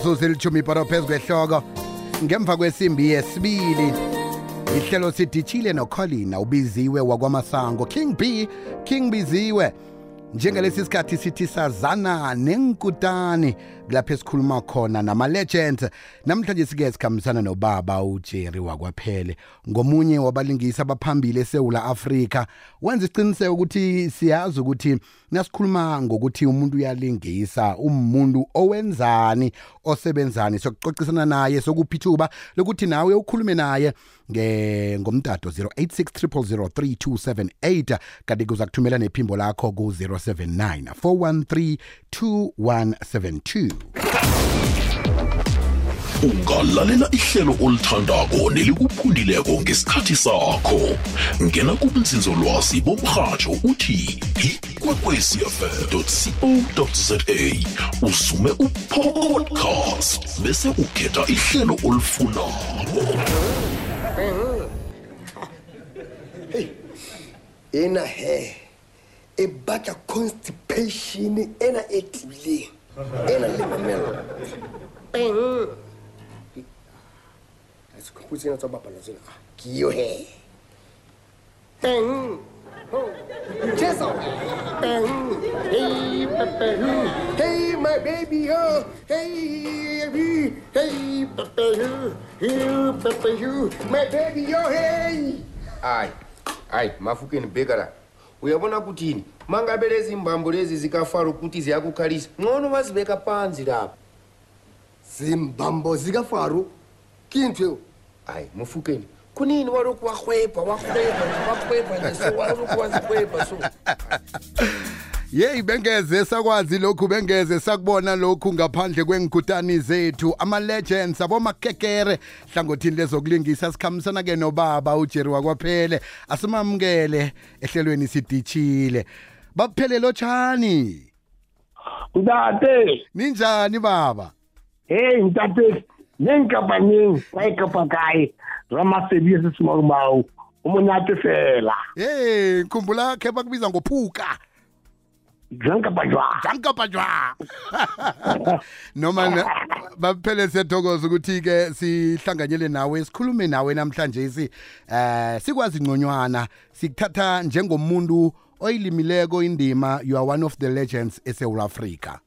imizuzu elithumi ibhoro phezu kwehloko. Ngemva kwesimbi yesibili ihlelo sidishile nocolina ubiziwe wakwamasango. King b king biziwe. Njengalesi sikhathi sithi sazana nenkutani. Kulapho esikhuluma khona nama-legends. Namhlanje sike sikhambisana nobaba ujerry wakwaphele ngomunye wabalingisi abaphambili esewula afrika. Wenza isiqiniseko ukuthi siyazi ukuthi nasikhuluma ngokuthi umuntu uyalingisa umuntu owenzani osebenzani sokuxoxisana naye sokuphi ithuba lokuthi nawe ukhulume naye ngomtato 0863003278 kanti kuza kuthumela nephimbo lakho ku-079 413 2172 ungalalela ihlelo olithandako nelikuphundileko ngesikhathi sakho. Ngena kubunzinzolwazi bomrhatsho uthi ikwekwecfm co za usume upodcast bese ukhetha ihlelo olifunako. Ena he e batla constipation ena e tibileng ena le mamelo peng sekhumputse ena tsa bapala tsena Ah, ke yo he peng Jessa. Peng. Hey, Pepe. Hey, my baby. Oh, hey, hey, hey, Pepe. Hey, Pepe. My baby. Oh, hey. hayi hayi mafukeni bhekara uyabona kutini mangabe lezi mbambo lezi zikafaro kuti ziyakukhalisa ngcono bazibeka panzi lapha. Zimbambo zikafaro? Kinthu ewo ayi mufukeni kunini waloku wakhwepha wakhwepha wakhwepha nje so waloku wazikhwepha so. Yeyi bengeze sakwazi lokhu bengeze sakubona lokhu ngaphandle kwengikutani zethu. Ama-legends abomakekere hlangothini lezokulingisa sikhambisana-ke nobaba ujeri wakwaphele. Asimamukele ehlelweni sidishile bakuphele lotshani? Ntate ninjani baba? Hey ntate nenkapaneng ka e kapa kae ramasebi se semaumau o monate fela hey khumbula khe bakubiza ngophuka. Jwang kapa jwang jankapa jwa noma baphele siyathokoza ukuthi-ke sihlanganyele nawe sikhulume nawe namhlanje si eh sikwazi ngconywana sikuthatha njengomuntu oyilimileko indima you are one of the legends eSouth Africa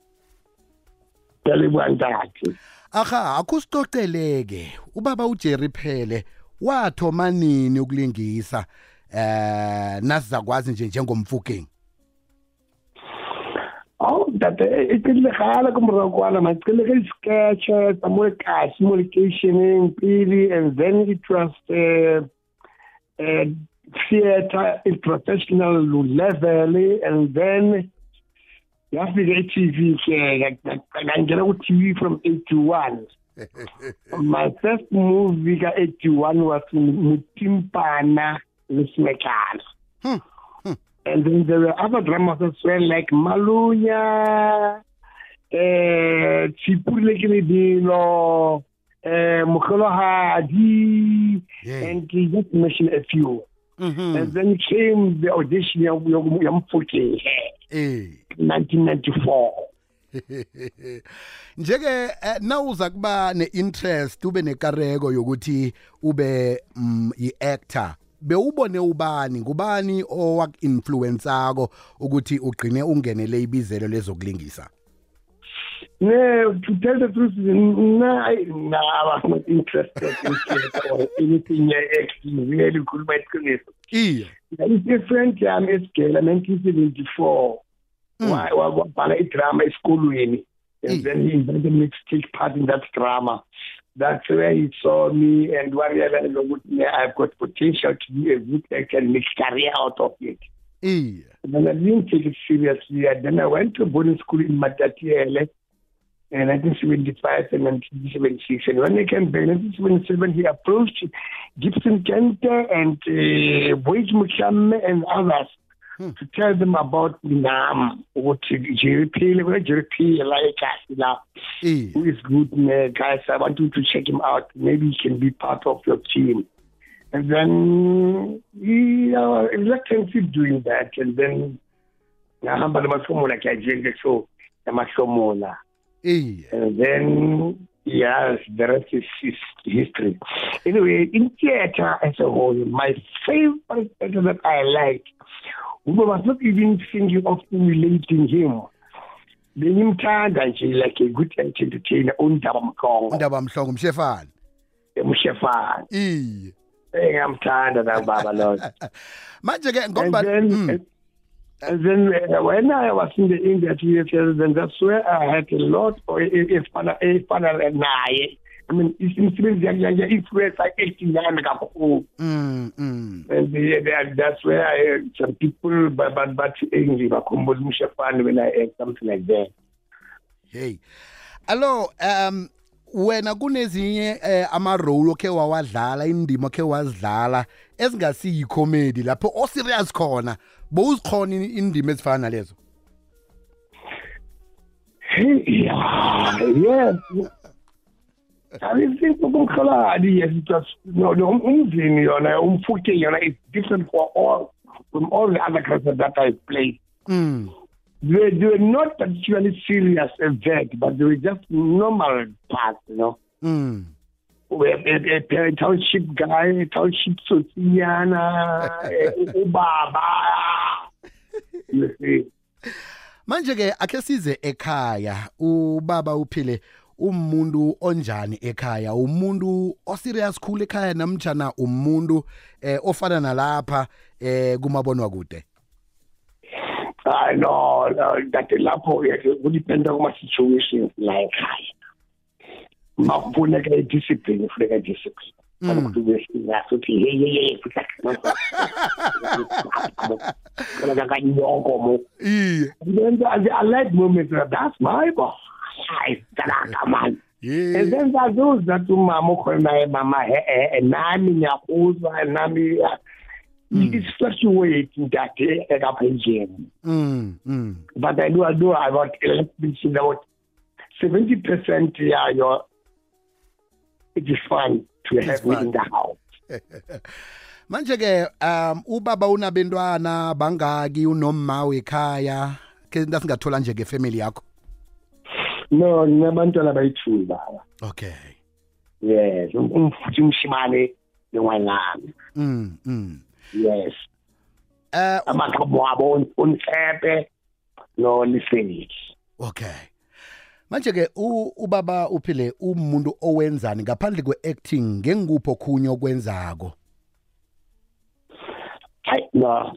yalebua ntate aha akusicocele-ke ubaba ujerry phele wathoma nini ukulingisa eh nasizakwazi nje njengomfukeng? oh ntate e qedile gala ko morago kwana ma qedile ka di-sketche tsa mo lekase mo locationeng pele and then it was uh, uh, theatre in professional level and then yafika i-tv ke ngangena ku-tv from 81 my first movie ka-81 was mutimpana le smekana Hmm, and then there were other dramas as well like malunya eh tshipule ke lebelo eh mogolohadi Yeah. and to just to mention a few Mhm. and then came the audition ya ya- ya mfokeng eh 1994 njeke eh, nawuza kuba ne-interest ube nekareko yokuthi ube mm, yi-actor bewubone ubani ngubani owaku-influensako ukuthi ugqine ungenele ibizelo lezokulingisa No, to tell the truth, no, I, no, I was not interested in theatre or anything uh, acting. Really cool, my goodness. iye It's different yami esigela 1974 Wa- wa- wabhala idrama esikolweni Mm. and then he invited me to take part in that drama that's where he saw me and warealized ukuthi "Yeah, I've got potential to be a good actor and make career out of it. Iye and then I didn't take it seriously and then I went to boarding school in Matatiele in 1975 and 1976 and when I came back in 1977 he approached Gibson Kente and uh, Boyd and others to tell them about Nam, what Jerry Peel, what Jerry Peel, like us now, who is good, man, guys. I want you to check him out. Maybe he can be part of your team. And then he uh, reluctantly doing that. And then ngahamba namahlomula ke ajenge so namahlomula iye And then, yes, the rest is, is history. Anyway, in theater as a whole, my favorite theater that I like, who was not even thinking of emulating him. bengimthanda nje like a good entertainer undaba mkhongo undaba mhlongo mshefana emshefana iye. Eh, Engamthanda nababa lo manje ke and ngoba then and then uh, when I was in the India theater, then that's where I had a lot of eh, efana efana naye. I mean, imisebenzi yakhe yakhe influence acting yami kakhulu. mm, mm. And the, that, that's where I, some people but but but English bakhumbula umshefana when I act something like that. hey allo um wena kunezinye eh, ama role okhe wawadlala indima okhe wazidlala ezingasiyi comedy lapho o serious khona bowuzikhona i- indima ezifana nalezo Hey, yeah, yes. I mean, think umkhaladi yes, it was no, no, umzini yona, umfuke yona is different for all from all the other characters that I played. mm. They, they were not particularly serious event, but they were just normal parts, you know. Mm. We have a, a, a township guy, a township sosiana, ubaba. You see. manje ke akhe size ekhaya ubaba uphile umuntu onjani ekhaya umuntu oserious khulu ekhaya namjana umuntu eh ofana nalapha eh kumabonwa kude I know uh, that lapho kudependa kuma situations la ekhaya. Mafuneka i-discipline, funeka i-discipline. Ukuthi besingazi ukuthi hey hey hey funeka kanyoko mo. iye Then I, I like moments that that's my boss. Hayi, talaka man. yeah And then there are those that umama ukhona naye mama eh eh nami ngiyakuzwa nami uh, it's fluctuating that ekapha endlini. mm mm but I do I do about electricity about seventy percent yayo it is fun to have me fun. in the house. manje ke um ubaba unabentwana bangaki unomma wekhaya ke nasingathola nje ke family yakho No, nginabantwana bayi-two baba. okay Yes, um- umfuthi umshimane nengwanami. mm mm Yes. Eh Amaqhamu wabo uNhlepe no Liseli. okay manje ke u- ubaba uphile umuntu owenzani ngaphandle kwe-acting ngengikupho khunye okwenzako Hayi no.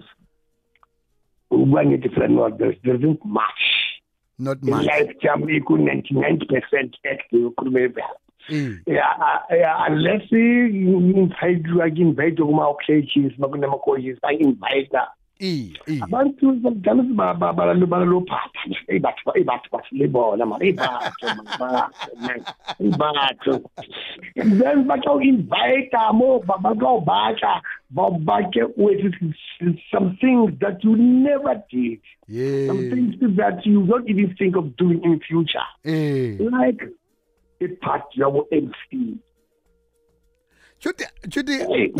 Uba ngithi friend there's there isn't much. Not In much. life jam iku 99% acting ukhuluma ibala. Mm, Yeah, uh, yeah, unless invite like invite kuma occasions makuna colleges I invite iye iye abantu sometimes ba ba ba lo ba lo phatha eh batho eh batho ba le bona mara eh batho man eh batho then ba tlo invite mo ba ba tlo batla ba ba with some things that you never did. Some things that you don't even think of doing in future. Eh. Like a part your MC chuti chuti Hey,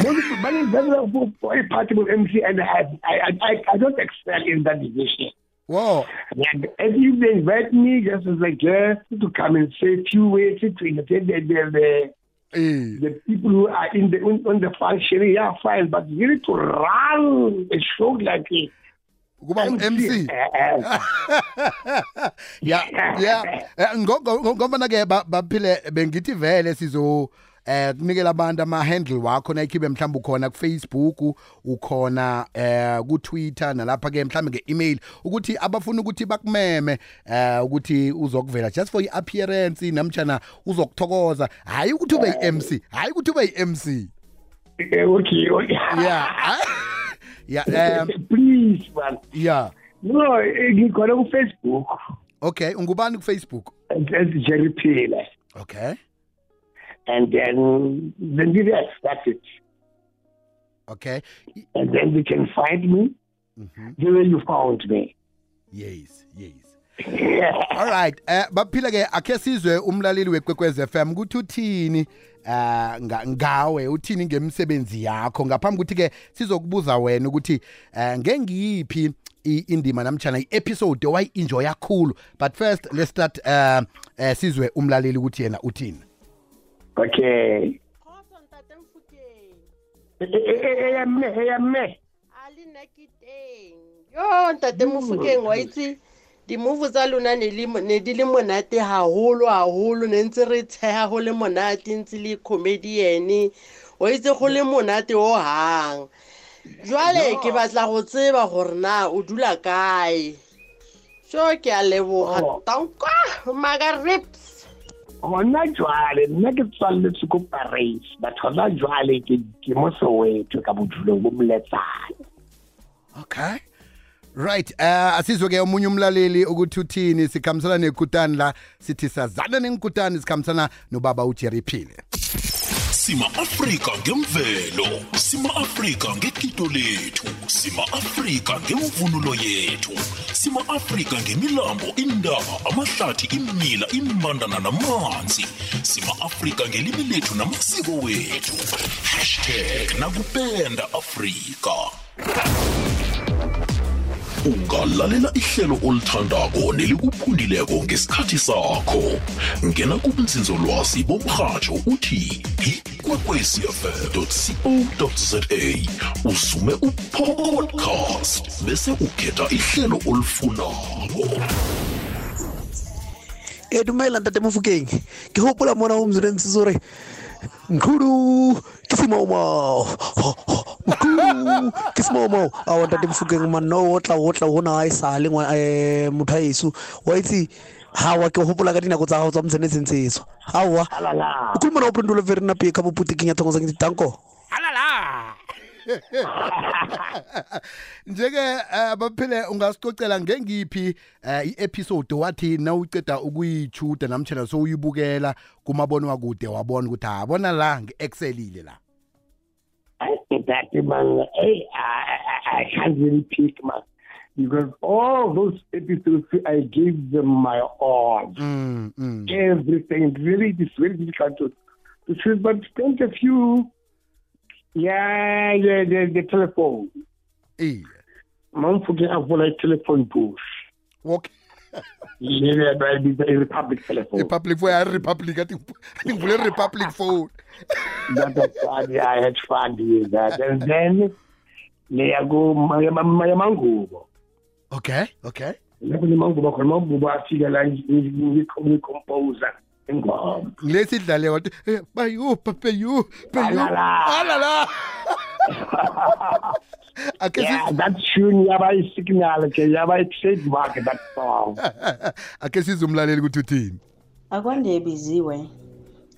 money is very a party with MC, and I, I, I, I don't excel in that division. wow. And if they invite me just as a guest to come and say a few words to entertain the, the, the, eh. The people who are in the on, on the function, yeah, fine. But you need to run a show like a kuba ngu-mc ya ya. Eh, ngo- ngo- ngoba ke baphile bengithi vele sizo eh kunikela abantu ama handle wakho nayikhiphe mhlawumbe ukhona ku Facebook ukhona eh ku Twitter nalapha ke mhlawumbe nge-email ukuthi abafuna ukuthi bakumeme eh ukuthi uzokuvela just for i-appearance namtjana uzokuthokoza hayi ukuthi ube yi-MC hayi ukuthi ube yi-MC eh, okay, okay. yeah yeah um Please, man. yeah No, eh, ngikhona ku Facebook. okay ungubani ku Facebook That's Jerry Pile. okay And then, then yes, that's it. okay. And then you can find me. The way you found me. yes yes. All right eh baphila ke akhe sizwe umlaleli wekwekwez FM ukuthi uthini eh nga- ngawe uthini ngemsebenzi yakho? Ngaphambi ukuthi ke sizokubuza wena ukuthi eh ngengiyiphi i- indima namtjana i-episode owayi-enjoy kakhulu but first let's start uh, uh, sizwe umlaleli ukuthi yena uthini. Okay. Khoso ntate Mfokeng. eyamme eyamme A le nna ke teng. Yo ntate Mofokeng wa itse di-move tsa lona ne le- ne di le monate haholo haholo ne ntse re tsheha go le monate ntse le comedian. Wa itse go le monate o hang. Jwale ke batla go tseba gore na o dula kae. So ke a leboga. Oh. tanka maga rips gona jwale nna ke tswaletswe ko paris. But gona jwale ke ke mo soweto ka bodulong bo moletsane. Okay. Right uh asizwe ke omunye umlaleli ukuthi uthini sikhambisana nekutani la sithi sazana nenkutani sikhambisana nobaba ujerry phile. Sima afrika ngemvelo. Sima afrika ngekito lethu. Sima afrika ngemvunulo yethu. Sima afrika ngemilambo indaba amahlathi imila imbandana namanzi. Sima afrika ngelimi lethu namasiko wethu. Hashtag nakupenda afrika. Ungalalela ihlelo olithandako nelikuphundileko ngesikhathi sakho. Ngena kubunzinzolwazi bomrhatsho uthi ikwekwecfm co za usume upodcast bese ukhetha ihlelo olifunako. E dumela ntate mofokeng. Ke gopola mona o mzureng se sore nkhudu ke semaomao nkhudu ke semaomao ao ntate mofokeng manna o tla o tla gona a e sale ngwa- eh, motho a eso wa itse hawa ke gopola ka dinako tsa gago tsa motsenetseng tseso hawa alala. O khuluma na oprendulo fere na pie ka boputekeng ya thongo sa tanko? Njeke uh, baphile ungasicocela ngengiphi uh, i-episode wathi nawuceda ukuyichuda namtshana sowuyibukela kumabonwakude wabona ukuthi abona la ngi-excelile la. That man hey I, I, I can't really pick man. Because all those episodes I gave them my all. Mm, mm. everything really it's very difficult to to choose but spent a few yeah yeah the, the telephone. Iye man forget avola telephone bush okay yeah the republic telephone republic for republic athi athi ngivule republic phone that was fun yeah I had fun with that. And then leya go mangubo. Okay okay lapho lemangubo khona mangubo afika la ngicomposer ingoma. Ngilesi idlale wathi eh, bayu papeyu payu Alala. alala. ake yeah siz- that tune yaba isignal ke yaba trademark that song. Ake sizumlaleli ukuthi uthini? Akwande ebiziwe.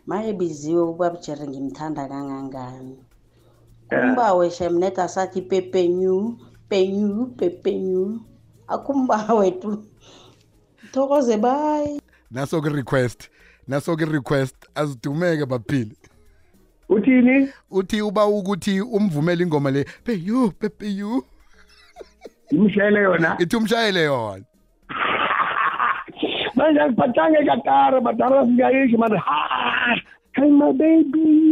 Ma ebiziwe ubabujere ngimthanda kangangani. Kumbawe shemnet asathi pepenyu penyu pepenyu. Akumbawe tu. Thokoze bayi naso ke request naso ke request azidumeke baphile. Uthini uthi uba ukuthi umvumele ingoma le peyu pepeyu imshayele yona ithi umshayele yona manje angiphathanga ekatara batara singayishi manje ha hey my baby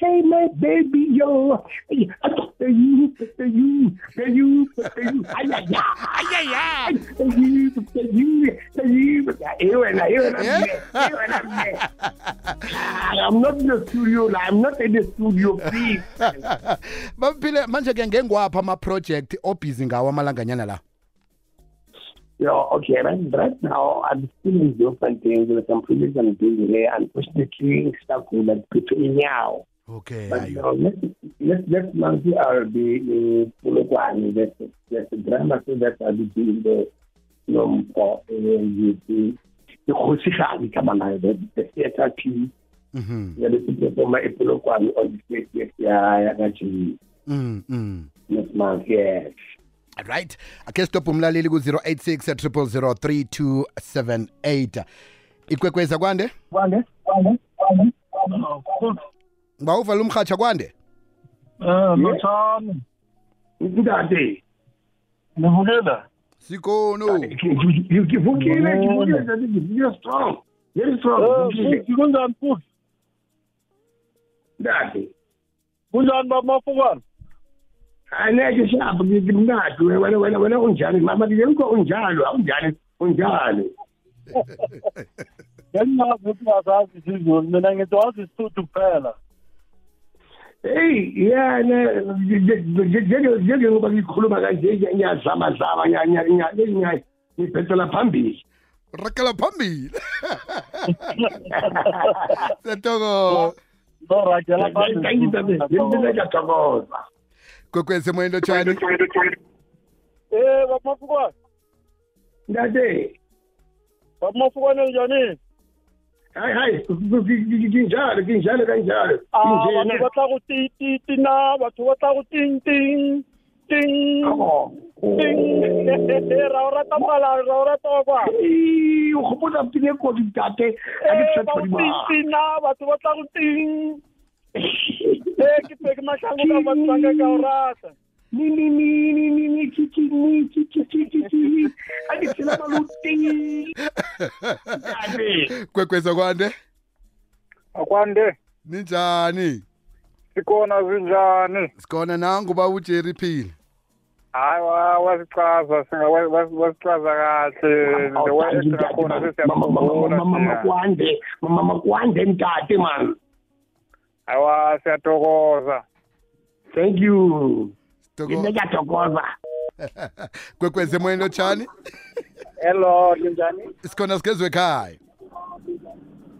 hey my baby yo. Hey, you you you you. Ayaya ayaya you you you. Wena wena wena I'm not in the studio I'm not in the studio please. Baphile manje ke ngengwapha ama-project obhizi ngawo amalanganyana la? Yeah, okay, right, right now I'm still in different things with some projects I'm doing here. Unfortunately, stuck with that people in now. Okay But ayo uh, next, next, next month I'll be in Polokwane. That's, that's a drama so that I'll be doing the, you know, for uh, the, the, the Kgosigadi Kabanayo, the, the theater team. Mhm. Yeah, the people from my Polokwane on the 20th, yeah, yeah, actually, Mm, mm. next month, yes. right ake stop umlaleli ku-086 3278 ikwekweza kwande ba uvala umrhatsha kwande Eh, lotshani. Ngikudade. Nivukela. sikono Ngivukile, ngivukile, ngivukile strong. Very strong. Eh, ngivukile. futhi kunjani futhi? Dade. Kunjani baba mafukana? aneke shapha ngimnadi wena wena wena unjani mama ngikho unjalo awunjani unjani ngengazi ukungazazi isizulu mina ngizazi isisuthu kuphela iya njengoba ngikhuluma kanje ngiyazamazama ngiphetela phambili rakela phambili setokoza kwekwezi emoyeni lotshani Eh bamafukwana ndade bamafukwana njani hayi hayi kinjalo kinjalo kanjalo. Ah batho kinjena ba tla go ti ti ti na batho ba tla go ting ting. Ting. Ting ra o rata mala ra o rata kwa? Ee, o gopotsa pine kodi tate. A ke Eh ba tshepa go di ting ting na batho ba tla go ting. Eh ke pe ke mahlango ka batho ba ka ka o rata. Ni ni ni ni ni ni chi chi ni chi chi chi chi chi a ke tshela maluti kwekwezi kwande? Akwande. Ninjani? Sikona zinjani sikhona nangu baba ujerry phile hayi wasichaza wasichaza kahle. Lewakhona mama kwande mama kwande ntate man. Hayiwa siyatokoza thank you. Sitoko- ke kwekwezi emoyeni lotshani hello linjani? Sikhona sikezwe ekhaya.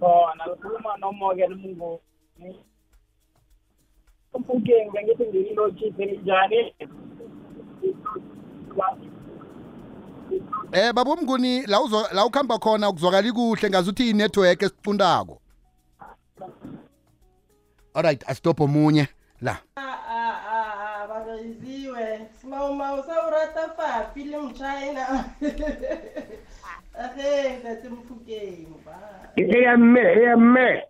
Khona likhuluma nomoken mungu umfukeng bengithi ngiyilotshise linjani? Eh baba umnguni la uzo la ukhamba khona kuzwakali kuhle ngazuthi i-network esifundako alright asitop omunye. La. Bakayiziwe simauma usawurata fafi le mchina ahe ngasemfukeni eyamme eyamme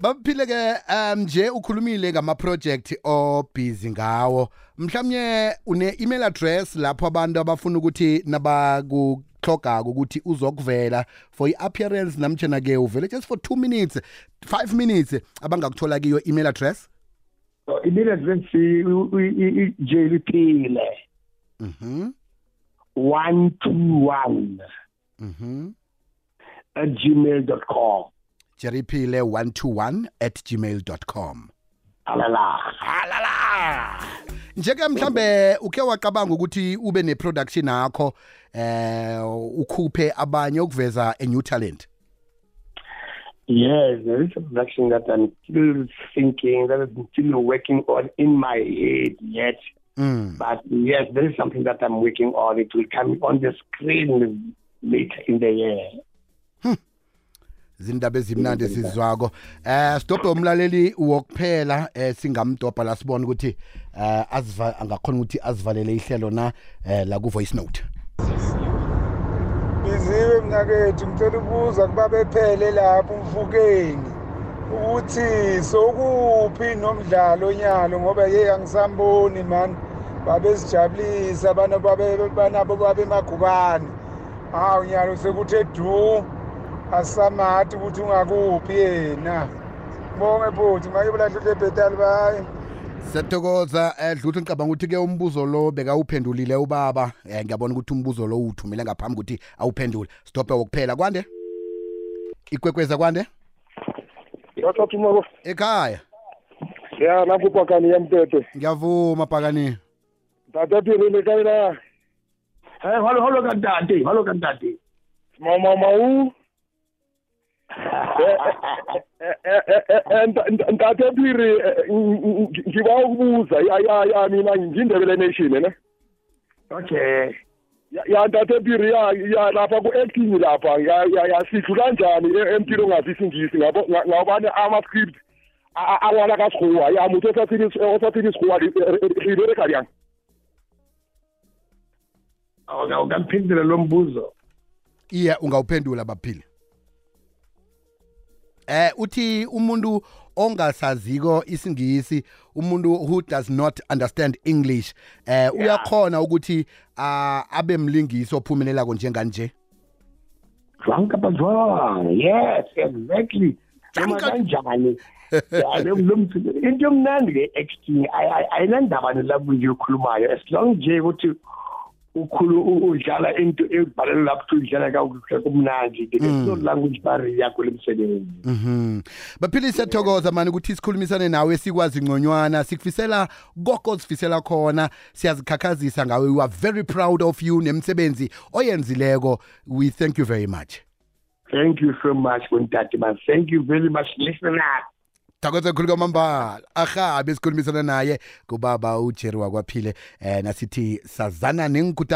baphile ke um nje ukhulumile ngama-project obhizi ngawo. Mhlawumnye une-email address lapho abantu abafuna ukuthi nabakuhlogako ukuthi uzokuvela for i-appearance namtshana-ke uvele just for two minutes five minutes abangakuthola kiyo email address? Email address ijeli phile mhm. 121 mhm. Gmail.com jeriphile 121 at gmail com. Alala. Alala. Njeke mhlambe uke wacabanga ukuthi ube ne-production yakho eh ukhuphe abanye ukuveza a new talent. Yes, there is a production that I'm still thinking, that I'm still working on in my head yet. mm. But yes, there is something that I'm working on. It will come on the screen later in the year. zindaba ezimnandi esizwako eh stop umlaleli wokuphela eh singamdobha la sibona ukuthi eh aziva angakhona ukuthi azivalele ihlelo na eh la ku voice note biziwe mnakethu ngicela ukubuza kubabephele lapho umfukeni ukuthi sokuphi nomdlalo nyalo ngoba ye angisamboni man babesijabulisa bana babe banabo babe magubane. Hawu nyalo sekuthe du asamathi ukuthi ungakuphi yena. Bonge bhuti manje bulahle lebhetali baye siyathokoza eh dlutho ngicabanga ukuthi ke umbuzo lo bekawuphendulile ubaba. Eh ngiyabona ukuthi umbuzo lo uthumele ngaphambi ukuthi awuphendule. Stop wokuphela kwande? Ikwekweza kwande? Wathatha umako ekhaya. Ya lapho pakani ya mpete ngiyavuma pakani tata pirile kae na Hey, holo holo kantate, holo kantate. mama mau ntate piri ngiba ukubuza ya ya ya mina ngindebele nation ne Okay. ya ntate piri ya ya lapha ku acting lapha ya ya ya sithu kanjani empilo ongazi isingisi ngabo ngabani ama script awala ka sekgowa ya motho o sa o tsebe sekgowa re bereka bjang Okay, ukamphendula lo mbuzo. iye ungawuphendula baphile eh uthi umuntu ongasaziko isingisi umuntu who does not understand english eh uyakhona ukuthi ah, abe mlingisi ophumelelako njenganje Jwang kapa jwang. Yes, exactly. Noma Jwang ka- kanjani. Ya, lo- lo msebenzi- into yomnandi-ke acting ay- ay- ayinandaba nelakunje okhulumayo as long nje ukuthi ukhulu u- udlala into ebhalelo lapho ukuthi udlala kakuhle kumnandi there's no language barrier kule msebenzi. Mhm. Baphili siyathokoza mani ukuthi sikhulumisane nawe sikwazi ngconywana sikufisela konke sifisela khona siyazikhakhazisa ngawe. We are very proud of you nemsebenzi oyenzileko. We thank you very much. thank you so much wentate man. Thank you very much. Listener thokoze khulu kwamambala. Ahabe sikhulumisana naye kubaba ujeri wakwaphile um nasithi sazana nengikhutana